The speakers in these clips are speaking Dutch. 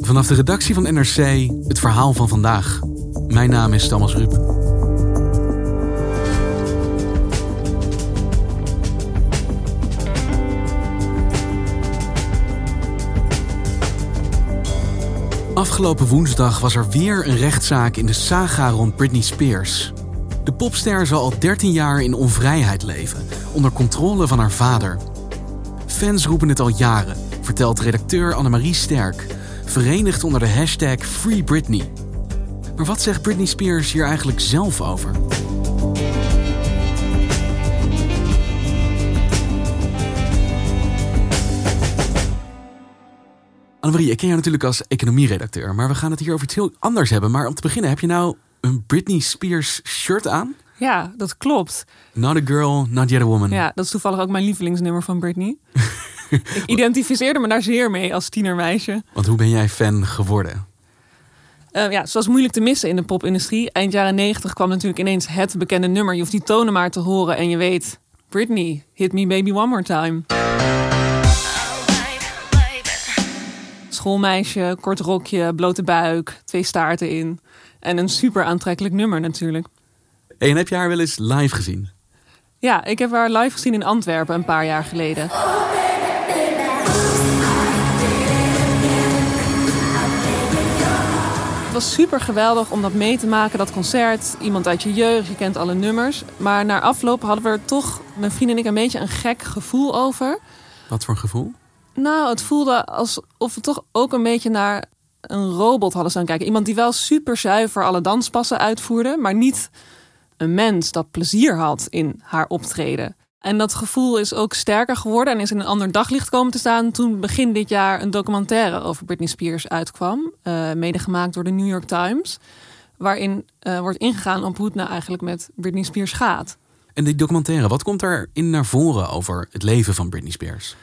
Vanaf de redactie van NRC het verhaal van vandaag. Mijn naam is Thomas Rup. Afgelopen woensdag was er weer een rechtszaak in de saga rond Britney Spears. De popster zal al 13 jaar in onvrijheid leven, onder controle van haar vader. Fans roepen het al jaren, vertelt redacteur Annemarie Sterk, verenigd onder de hashtag Free Britney. Maar wat zegt Britney Spears hier eigenlijk zelf over? Annemarie, ik ken jou natuurlijk als economieredacteur, maar we gaan het hier over iets heel anders hebben. Maar om te beginnen, heb je nou een Britney Spears shirt aan? Ja, dat klopt. Not a girl, not yet a woman. Ja, dat is toevallig ook mijn lievelingsnummer van Britney. ik identificeerde me daar zeer mee als tienermeisje. Want hoe ben jij fan geworden? Uh, ja, zoals moeilijk te missen in de popindustrie. Eind jaren 90 kwam natuurlijk ineens het bekende nummer. Je hoeft die tonen maar te horen en je weet... Britney, hit me baby one more time. Schoolmeisje, kort rokje, blote buik, twee staarten in. En een super aantrekkelijk nummer natuurlijk. en heb je haar wel eens live gezien? Ja, ik heb haar live gezien in Antwerpen een paar jaar geleden. Was super geweldig om dat mee te maken, dat concert. Iemand uit je jeugd, je kent alle nummers. Maar na afloop hadden we er toch, mijn vriend en ik, een beetje een gek gevoel over. Wat voor gevoel? Nou, het voelde alsof we toch ook een beetje naar een robot hadden staan kijken. Iemand die wel super zuiver alle danspassen uitvoerde, maar niet een mens dat plezier had in haar optreden. En dat gevoel is ook sterker geworden en is in een ander daglicht komen te staan toen begin dit jaar een documentaire over Britney Spears uitkwam, uh, mede gemaakt door de New York Times, waarin uh, wordt ingegaan op hoe het nou eigenlijk met Britney Spears gaat. En die documentaire, wat komt daarin naar voren over het leven van Britney Spears?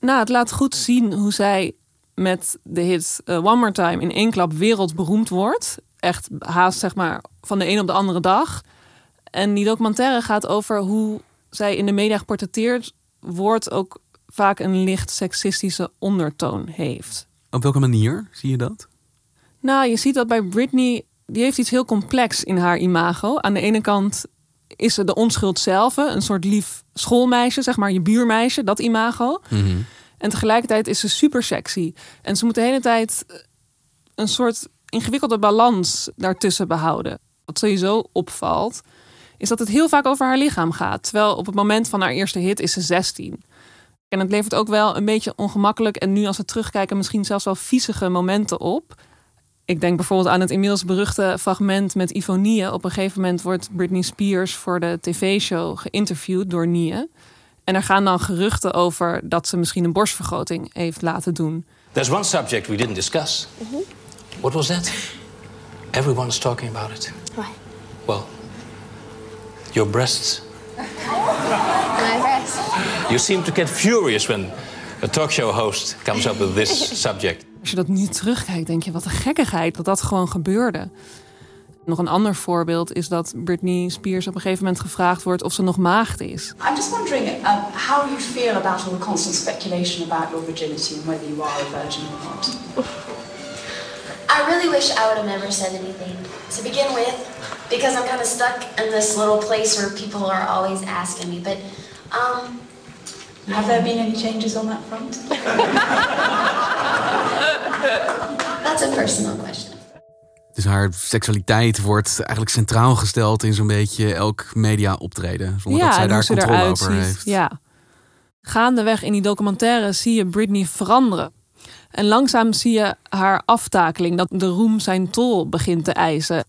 Nou, het laat goed zien hoe zij met de hit uh, One More Time in één klap wereldberoemd wordt. Echt haast zeg maar van de een op de andere dag. En die documentaire gaat over hoe zij in de media geportretteerd wordt, ook vaak een licht seksistische ondertoon heeft. Op welke manier zie je dat? Nou, je ziet dat bij Britney, die heeft iets heel complex in haar imago. Aan de ene kant is ze de onschuld zelf, een soort lief schoolmeisje, zeg maar je buurmeisje, dat imago. Mhm. En tegelijkertijd is ze super sexy. En ze moet de hele tijd een soort ingewikkelde balans daartussen behouden. Wat sowieso opvalt, is dat het heel vaak over haar lichaam gaat. Terwijl op het moment van haar eerste hit is ze 16. En het levert ook wel een beetje ongemakkelijk en nu als we terugkijken misschien zelfs wel viezige momenten op. Ik denk bijvoorbeeld aan het inmiddels beruchte fragment met Ivonie. Op een gegeven moment wordt Britney Spears voor de tv-show geïnterviewd door Nie. En er gaan dan geruchten over dat ze misschien een borstvergroting heeft laten doen. There's one subject we didn't discuss. What was that? Everyone's talking about it. What? Well, your breasts. My breast. You seem to get furious when a talk show host comes up with this subject. Als je dat nu terugkijkt, denk je wat een gekkigheid dat dat gewoon gebeurde. Nog een ander voorbeeld is dat Britney Spears op een gegeven moment gevraagd wordt of ze nog maagd is. I'm just wondering um, how you feel about all the constant speculation about your virginity and whether you are a virgin or not. I really wish I would have never said anything to begin with, because I'm kind of stuck in this little place where people are always asking me. But, um, Have there been any changes on that front? that's a personal question. Dus haar seksualiteit wordt eigenlijk centraal gesteld in zo'n beetje elk media optreden. Zonder dat zij daar controle over ziet. heeft. Ja. Gaandeweg in die documentaire zie je Britney veranderen. En langzaam zie je haar aftakeling, dat de roem zijn tol begint te eisen.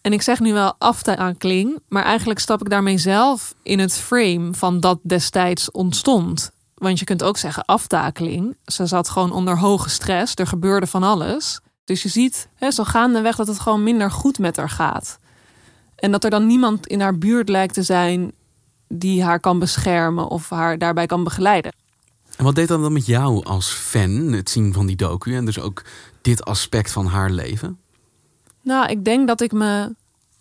En ik zeg nu wel aftakeling, maar eigenlijk stap ik daarmee zelf in het frame van dat destijds ontstond. Want je kunt ook zeggen aftakeling. Ze zat gewoon onder hoge stress, er gebeurde van alles. Dus je ziet hè, zo gaandeweg dat het gewoon minder goed met haar gaat. En dat er dan niemand in haar buurt lijkt te zijn die haar kan beschermen of haar daarbij kan begeleiden. En wat deed dat dan met jou als fan, het zien van die docu en dus ook dit aspect van haar leven? Nou, ik denk dat ik me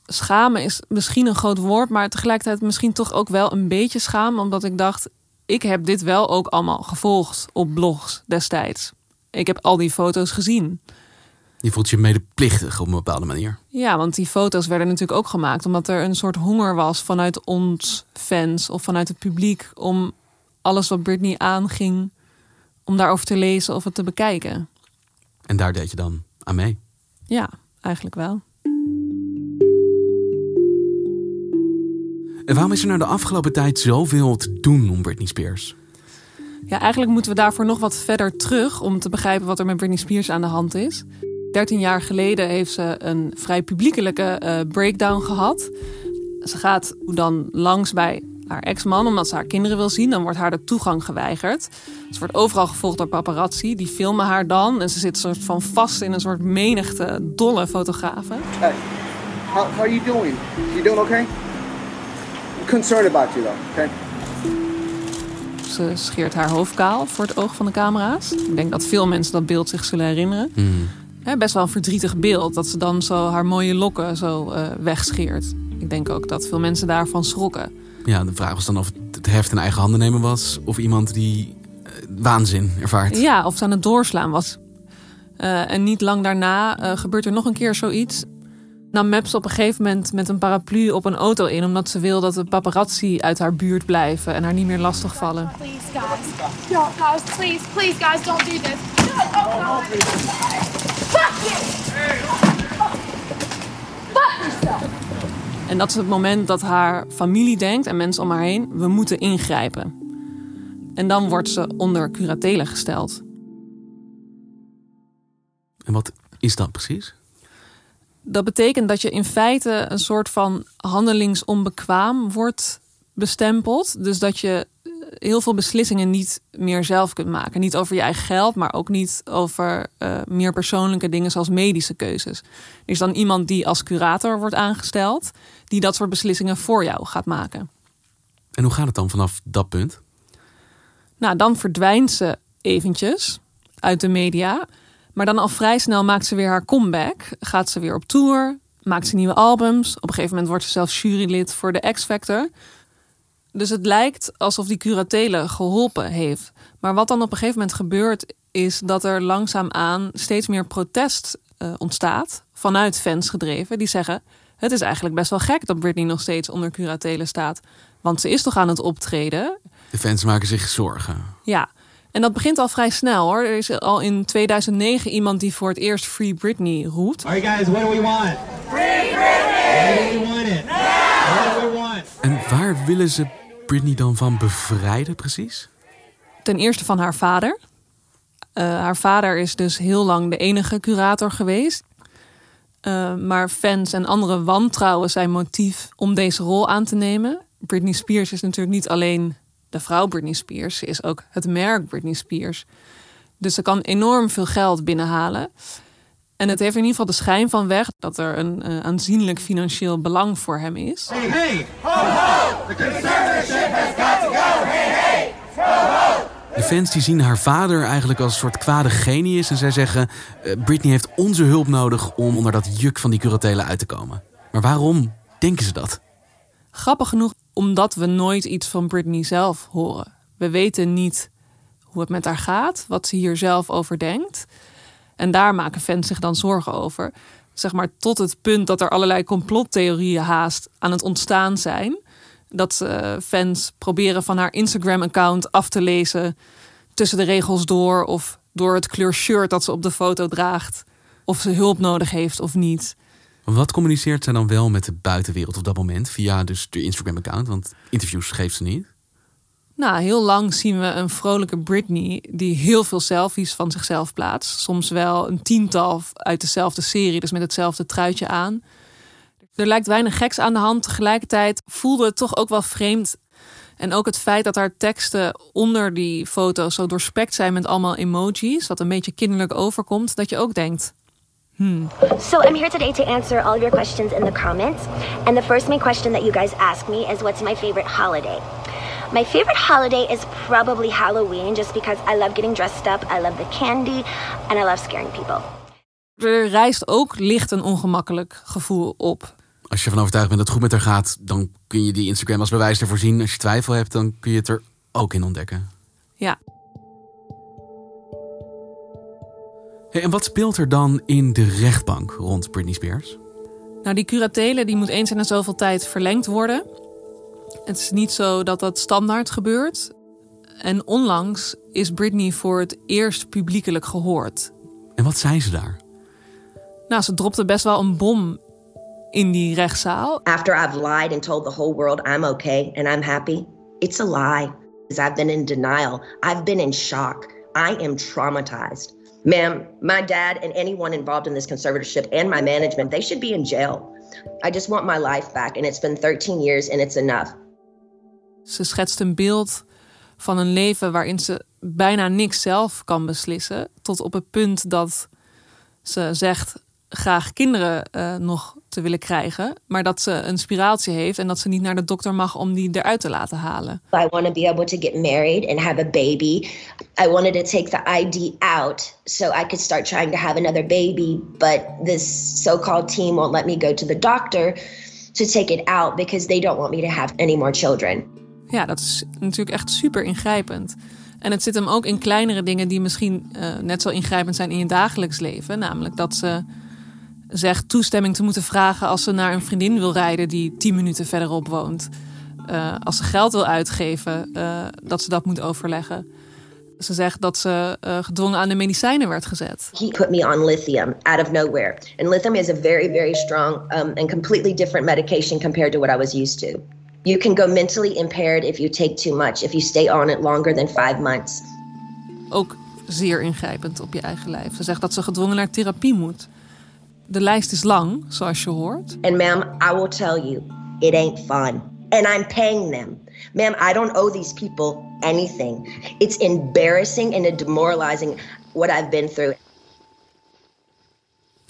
schamen is misschien een groot woord, maar tegelijkertijd misschien toch ook wel een beetje schaam, omdat ik dacht, ik heb dit wel ook allemaal gevolgd op blogs destijds. Ik heb al die foto's gezien. Je voelt je medeplichtig op een bepaalde manier. Ja, want die foto's werden natuurlijk ook gemaakt omdat er een soort honger was vanuit ons fans of vanuit het publiek om alles wat Britney aanging, om daarover te lezen of het te bekijken. En daar deed je dan aan mee? Ja, eigenlijk wel. En waarom is er nou de afgelopen tijd zoveel te doen om Britney Spears? Ja, eigenlijk moeten we daarvoor nog wat verder terug om te begrijpen wat er met Britney Spears aan de hand is. 13 jaar geleden heeft ze een vrij publiekelijke uh, breakdown gehad. Ze gaat dan langs bij haar ex-man omdat ze haar kinderen wil zien. Dan wordt haar de toegang geweigerd. Ze wordt overal gevolgd door paparazzi. Die filmen haar dan. En ze zit soort van vast in een soort menigte dolle fotografen. Hey, how, how are you doing? You doing okay? I'm concerned about you though, okay? Ze scheert haar hoofd kaal voor het oog van de camera's. Ik denk dat veel mensen dat beeld zich zullen herinneren. Hmm. best wel een verdrietig beeld dat ze dan zo haar mooie lokken zo uh, wegscheert. Ik denk ook dat veel mensen daarvan schrokken. Ja, de vraag was dan of het heft in eigen handen nemen was... of iemand die uh, waanzin ervaart. Ja, of ze aan het doorslaan was. Uh, en niet lang daarna uh, gebeurt er nog een keer zoiets. Nam Maps op een gegeven moment met een paraplu op een auto in... omdat ze wil dat de paparazzi uit haar buurt blijven... en haar niet meer lastigvallen. Please, guys. Please, please, guys, don't do this. Dat is het moment dat haar familie denkt en mensen om haar heen: we moeten ingrijpen. En dan wordt ze onder curatele gesteld. En wat is dat precies? Dat betekent dat je in feite een soort van handelingsonbekwaam wordt bestempeld. Dus dat je heel veel beslissingen niet meer zelf kunt maken. Niet over je eigen geld, maar ook niet over uh, meer persoonlijke dingen zoals medische keuzes. Er is dan iemand die als curator wordt aangesteld, die dat soort beslissingen voor jou gaat maken. En hoe gaat het dan vanaf dat punt? Nou, dan verdwijnt ze eventjes uit de media. Maar dan al vrij snel maakt ze weer haar comeback. Gaat ze weer op tour, maakt ze nieuwe albums. Op een gegeven moment wordt ze zelfs jurylid voor de X Factor. Dus het lijkt alsof die curatele geholpen heeft. Maar wat dan op een gegeven moment gebeurt, is dat er langzaamaan steeds meer protest uh, ontstaat. Vanuit fans gedreven. Die zeggen: Het is eigenlijk best wel gek dat Britney nog steeds onder curatele staat. Want ze is toch aan het optreden. De fans maken zich zorgen. Ja. En dat begint al vrij snel hoor. Er is al in 2009 iemand die voor het eerst Free Britney roept. Alright guys, what do we want? Free Britney! What do we want it? What do we want? En waar willen ze Britney dan van bevrijden precies? Ten eerste van haar vader. Uh, haar vader is dus heel lang de enige curator geweest. Uh, maar fans en anderen wantrouwen zijn motief om deze rol aan te nemen. Britney Spears is natuurlijk niet alleen de vrouw Britney Spears, ze is ook het merk Britney Spears. Dus ze kan enorm veel geld binnenhalen. En het heeft in ieder geval de schijn van weg dat er een uh, aanzienlijk financieel belang voor hem is. Hey, hey! Ho, ho! The conservatorship has got to go! Hey, hey! Ho, ho! De fans die zien haar vader eigenlijk als een soort kwade genius. En zij zeggen, uh, Britney heeft onze hulp nodig om onder dat juk van die curatelen uit te komen. Maar waarom denken ze dat? Grappig genoeg, omdat we nooit iets van Britney zelf horen. We weten niet hoe het met haar gaat, wat ze hier zelf over denkt. En daar maken fans zich dan zorgen over. Zeg maar tot het punt dat er allerlei complottheorieën haast aan het ontstaan zijn. Dat uh, fans proberen van haar Instagram-account af te lezen tussen de regels door. Of door het kleur shirt dat ze op de foto draagt. Of ze hulp nodig heeft of niet. Wat communiceert zij dan wel met de buitenwereld op dat moment? Via dus de Instagram-account, want interviews geeft ze niet. Nou, heel lang zien we een vrolijke Britney die heel veel selfies van zichzelf plaatst. Soms wel een tiental uit dezelfde serie, dus met hetzelfde truitje aan. Er lijkt weinig geks aan de hand. Tegelijkertijd voelde het toch ook wel vreemd. En ook het feit dat haar teksten onder die foto's zo doorspekt zijn met allemaal emojis, wat een beetje kinderlijk overkomt, dat je ook denkt. Hmm. So I'm here today to answer all of your questions in the comments. And the first main question that you guys ask me is what's my favorite holiday? My favorite holiday is probably Halloween, just because I love getting dressed up, I love the candy, and I love scaring people. Er rijst ook licht een ongemakkelijk gevoel op. Als je ervan overtuigd bent dat het goed met haar gaat, dan kun je die Instagram als bewijs ervoor zien. Als je twijfel hebt, dan kun je het er ook in ontdekken. Ja. Hey, en wat speelt er dan in de rechtbank rond Britney Spears? Nou, die curatele die moet eens in de zoveel tijd verlengd worden. Het is niet zo dat dat standaard gebeurt. En onlangs is Britney voor het eerst publiekelijk gehoord. En wat zei ze daar? Nou, ze dropte best wel een bom in die rechtszaal. After I've lied and told the whole world I'm okay and I'm happy, it's a lie. I've been in denial. I've been in shock. I am traumatized. Ma'am, my dad and anyone involved in this conservatorship and my management, they should be in jail. I just want my life back and it's been 13 years and it's enough. Ze schetst een beeld van een leven waarin ze bijna niks zelf kan beslissen, tot op het punt dat ze zegt graag kinderen uh, nog te willen krijgen, maar dat ze een spiraaltje heeft en dat ze niet naar de dokter mag om die eruit te laten halen. I want to be able to get married and have a baby. I wanted to take the ID out so I could start trying to have another baby, but this so-called team won't let me go to the doctor to take it out because they don't want me to have any more children. Ja, dat is natuurlijk echt super ingrijpend. En het zit hem ook in kleinere dingen die misschien uh, net zo ingrijpend zijn in je dagelijks leven. Namelijk dat ze zegt toestemming te moeten vragen als ze naar een vriendin wil rijden die tien minuten verderop woont. Uh, als ze geld wil uitgeven, uh, dat ze dat moet overleggen. Ze zegt dat ze uh, gedwongen aan de medicijnen werd gezet. He put me on lithium out of nowhere. And lithium is a very, very strong um, and completely different medication compared to what I was used to. You can go mentally impaired if you take too much, if you stay on it longer than five months. Ook zeer ingrijpend op je eigen lijf. Ze zegt dat ze gedwongen naar therapie moet. De lijst is lang, zoals je hoort. And ma'am, I will tell you, it ain't fun. And I'm paying them. Ma'am, I don't owe these people anything. It's embarrassing and demoralizing what I've been through.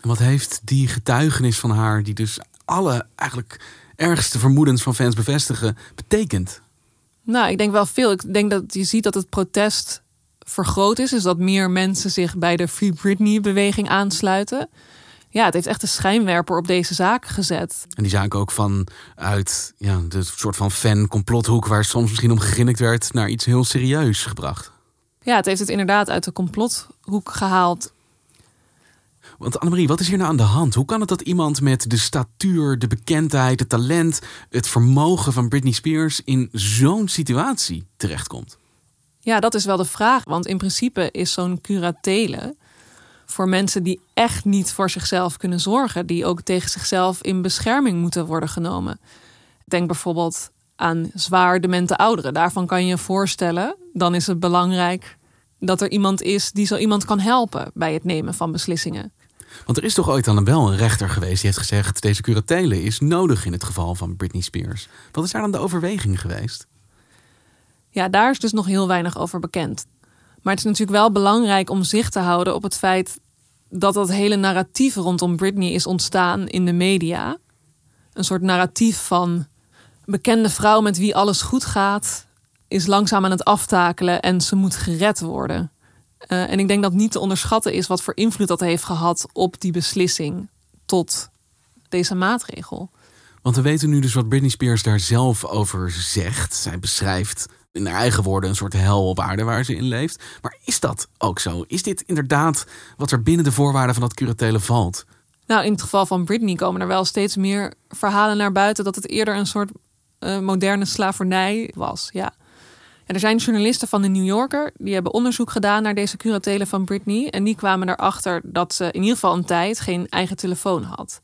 Wat heeft die getuigenis van haar, die dus alle eigenlijk ergste vermoedens van fans bevestigen, betekend? Nou, ik denk wel veel. Ik denk dat je ziet dat het protest vergroot is. Dus dat meer mensen zich bij de Free Britney-beweging aansluiten ja, het heeft echt een schijnwerper op deze zaak gezet. En die zaak ook vanuit ja, de soort van fan-complothoek... waar soms misschien om gegrinnikt werd... naar iets heel serieus gebracht. Ja, het heeft het inderdaad uit de complothoek gehaald. Want Annemarie, wat is hier nou aan de hand? Hoe kan het dat iemand met de statuur, de bekendheid, het talent... het vermogen van Britney Spears in zo'n situatie terechtkomt? Ja, dat is wel de vraag. Want in principe is zo'n curatele voor mensen die echt niet voor zichzelf kunnen zorgen, die ook tegen zichzelf in bescherming moeten worden genomen. Denk bijvoorbeeld aan zwaar demente ouderen. Daarvan kan je je voorstellen, dan is het belangrijk dat er iemand is die zo iemand kan helpen bij het nemen van beslissingen. Want er is toch ooit dan wel een rechter geweest die heeft gezegd: deze curatele is nodig in het geval van Britney Spears. Wat is daar dan de overweging geweest? Ja, daar is dus nog heel weinig over bekend. Maar het is natuurlijk wel belangrijk om zicht te houden op het feit dat dat hele narratief rondom Britney is ontstaan in de media. Een soort narratief van bekende vrouw met wie alles goed gaat, is langzaam aan het aftakelen en ze moet gered worden. Uh, en ik denk dat niet te onderschatten is wat voor invloed dat heeft gehad op die beslissing tot deze maatregel. Want we weten nu dus wat Britney Spears daar zelf over zegt. Zij beschrijft in haar eigen woorden een soort hel op aarde waar ze in leeft. Maar is dat ook zo? Is dit inderdaad wat er binnen de voorwaarden van dat curatele valt? Nou, in het geval van Britney komen er wel steeds meer verhalen naar buiten dat het eerder een soort uh, moderne slavernij was. Ja. En er zijn journalisten van de New Yorker die hebben onderzoek gedaan naar deze curatele van Britney. En die kwamen erachter dat ze in ieder geval een tijd geen eigen telefoon had.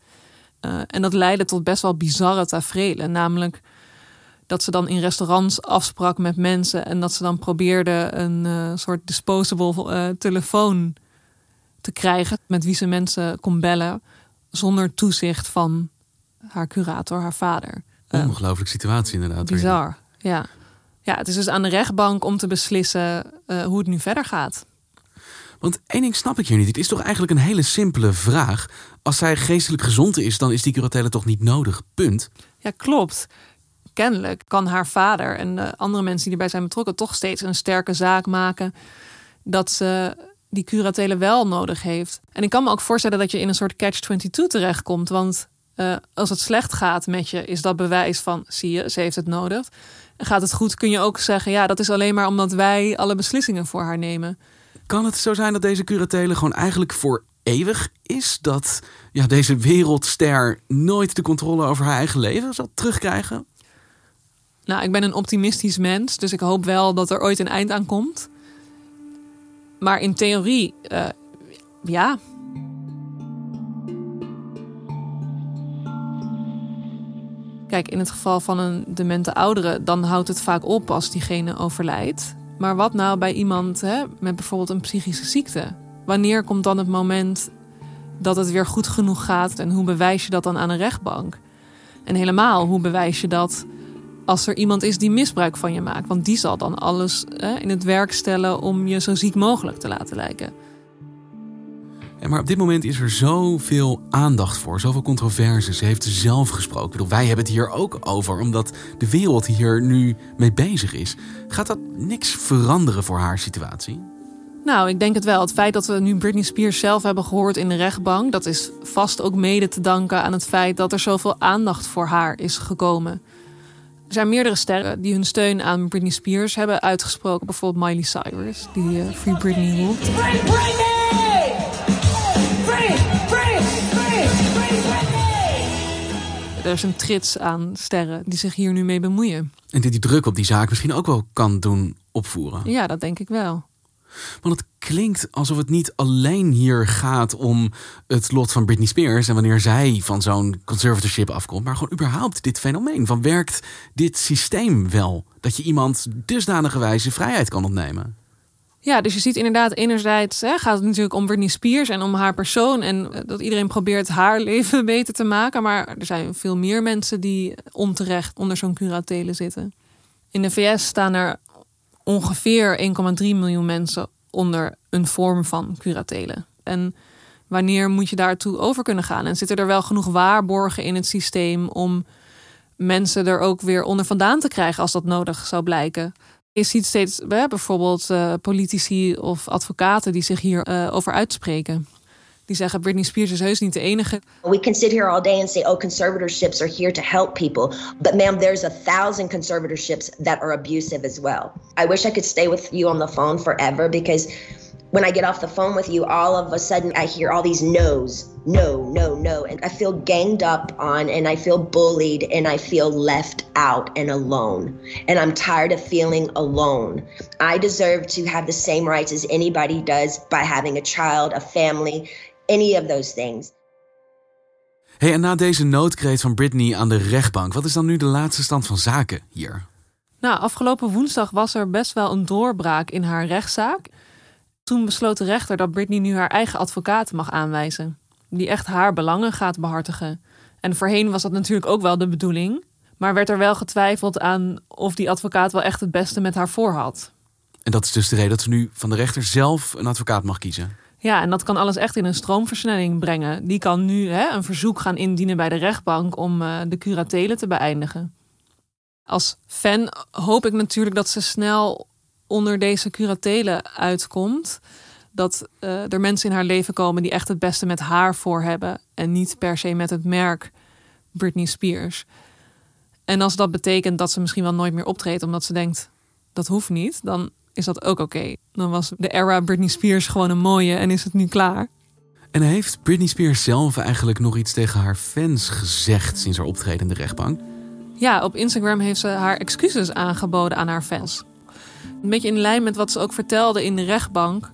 Uh, en dat leidde tot best wel bizarre tafereelen. Namelijk dat ze dan in restaurants afsprak met mensen en dat ze dan probeerde een uh, soort disposable uh, telefoon te krijgen met wie ze mensen kon bellen zonder toezicht van haar curator, haar vader. Uh, Ongelooflijke situatie inderdaad. Bizar, ja. Ja, het is dus aan de rechtbank om te beslissen hoe het nu verder gaat. Want één ding snap ik hier niet. Het is toch eigenlijk een hele simpele vraag. Als zij geestelijk gezond is, dan is die curatele toch niet nodig? Punt. Ja, klopt. Kennelijk kan haar vader en de andere mensen die erbij zijn betrokken toch steeds een sterke zaak maken dat ze die curatele wel nodig heeft. En ik kan me ook voorstellen dat je in een soort catch-22 terechtkomt. Want uh, als het slecht gaat met je, is dat bewijs van, zie je, ze heeft het nodig. En gaat het goed, kun je ook zeggen, ja, dat is alleen maar omdat wij alle beslissingen voor haar nemen. Kan het zo zijn dat deze curatele gewoon eigenlijk voor eeuwig is? Dat ja, deze wereldster nooit de controle over haar eigen leven zal terugkrijgen? Nou, ik ben een optimistisch mens, dus ik hoop wel dat er ooit een eind aan komt. Maar in theorie, uh, ja. Kijk, in het geval van een demente oudere, dan houdt het vaak op als diegene overlijdt. Maar wat nou bij iemand hè, met bijvoorbeeld een psychische ziekte? Wanneer komt dan het moment dat het weer goed genoeg gaat en hoe bewijs je dat dan aan een rechtbank? En helemaal, hoe bewijs je dat als er iemand is die misbruik van je maakt? Want die zal dan alles hè, in het werk stellen om je zo ziek mogelijk te laten lijken. Ja, maar op dit moment is er zoveel aandacht voor, zoveel controverse. Ze heeft zelf gesproken. Ik bedoel, wij hebben het hier ook over, omdat de wereld hier nu mee bezig is. Gaat dat niks veranderen voor haar situatie? Nou, ik denk het wel. Het feit dat we nu Britney Spears zelf hebben gehoord in de rechtbank, dat is vast ook mede te danken aan het feit dat er zoveel aandacht voor haar is gekomen. Er zijn meerdere sterren die hun steun aan Britney Spears hebben uitgesproken. Bijvoorbeeld Miley Cyrus, die uh, Free Britney roept. Free Britney! Free, free, free, free Britney! Er is een trits aan sterren die zich hier nu mee bemoeien. En die die druk op die zaak misschien ook wel kan doen opvoeren. Ja, dat denk ik wel. Want het klinkt alsof het niet alleen hier gaat om het lot van Britney Spears en wanneer zij van zo'n conservatorship afkomt, maar gewoon überhaupt dit fenomeen van werkt dit systeem wel? Dat je iemand dusdanige wijze vrijheid kan ontnemen. Ja, dus je ziet inderdaad, enerzijds hè, gaat het natuurlijk om Britney Spears en om haar persoon. En eh, dat iedereen probeert haar leven beter te maken. Maar er zijn veel meer mensen die onterecht onder zo'n curatele zitten. In de VS staan er ongeveer 1,3 miljoen mensen onder een vorm van curatelen. En wanneer moet je daartoe over kunnen gaan? En zitten er wel genoeg waarborgen in het systeem om mensen er ook weer onder vandaan te krijgen als dat nodig zou blijken? Je ziet steeds bijvoorbeeld uh, politici of advocaten die zich hierover uh, over uitspreken. Die zeggen Britney Spears is heus niet de enige. We can sit here all day and say, oh, conservatorships are here to help people. But ma'am, there's a thousand conservatorships that are abusive as well. I wish I could stay with you on the phone forever because when I get off the phone with you, all of a sudden I hear all these no's. No, no, no. And I feel ganged up on and I feel bullied and I feel left out and alone. And I'm tired of feeling alone. I deserve to have the same rights as anybody does by having a child, a family, any of those things. Hey, en na deze noodkreet van Britney aan de rechtbank, wat is dan nu de laatste stand van zaken hier? Nou, afgelopen woensdag was er best wel een doorbraak in haar rechtszaak. Toen besloot de rechter dat Britney nu haar eigen advocaat mag aanwijzen, die echt haar belangen gaat behartigen. En voorheen was dat natuurlijk ook wel de bedoeling, maar werd er wel getwijfeld aan of die advocaat wel echt het beste met haar voor had. En dat is dus de reden dat ze nu van de rechter zelf een advocaat mag kiezen. Ja, en dat kan alles echt in een stroomversnelling brengen. Die kan nu hè, een verzoek gaan indienen bij de rechtbank om uh, de curatelen te beëindigen. Als fan hoop ik natuurlijk dat ze snel onder deze curatelen uitkomt. Dat uh, er mensen in haar leven komen die echt het beste met haar voor hebben. En niet per se met het merk Britney Spears. En als dat betekent dat ze misschien wel nooit meer optreedt omdat ze denkt dat hoeft niet, dan is dat ook oké. Dan was de era Britney Spears gewoon een mooie en is het nu klaar. En heeft Britney Spears zelf eigenlijk nog iets tegen haar fans gezegd sinds haar optreden in de rechtbank? Ja, op Instagram heeft ze haar excuses aangeboden aan haar fans. Een beetje in lijn met wat ze ook vertelde in de rechtbank.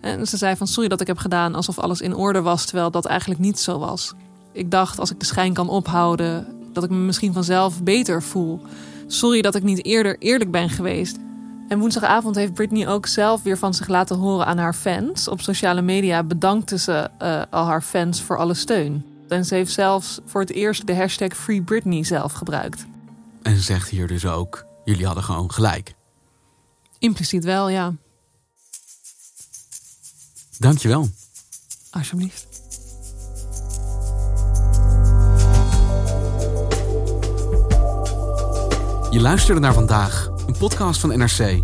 En ze zei van sorry dat ik heb gedaan alsof alles in orde was, terwijl dat eigenlijk niet zo was. Ik dacht als ik de schijn kan ophouden, dat ik me misschien vanzelf beter voel. Sorry dat ik niet eerder eerlijk ben geweest. En woensdagavond heeft Britney ook zelf weer van zich laten horen aan haar fans. Op sociale media bedankte ze uh, al haar fans voor alle steun. En ze heeft zelfs voor het eerst de hashtag Free Britney zelf gebruikt. En ze zegt hier dus ook: jullie hadden gewoon gelijk. Impliciet wel, ja. Dankjewel. Alsjeblieft. Je luisterde naar vandaag, een podcast van NRC.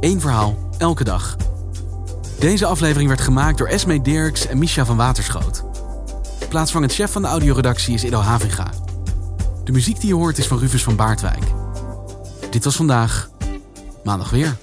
Eén verhaal, elke dag. Deze aflevering werd gemaakt door Esme Dirks en Misha van Waterschoot. Plaatsvangend chef van de audioredactie is Ido Havinga. De muziek die je hoort is van Rufus van Baardwijk. Dit was vandaag. Maandag weer.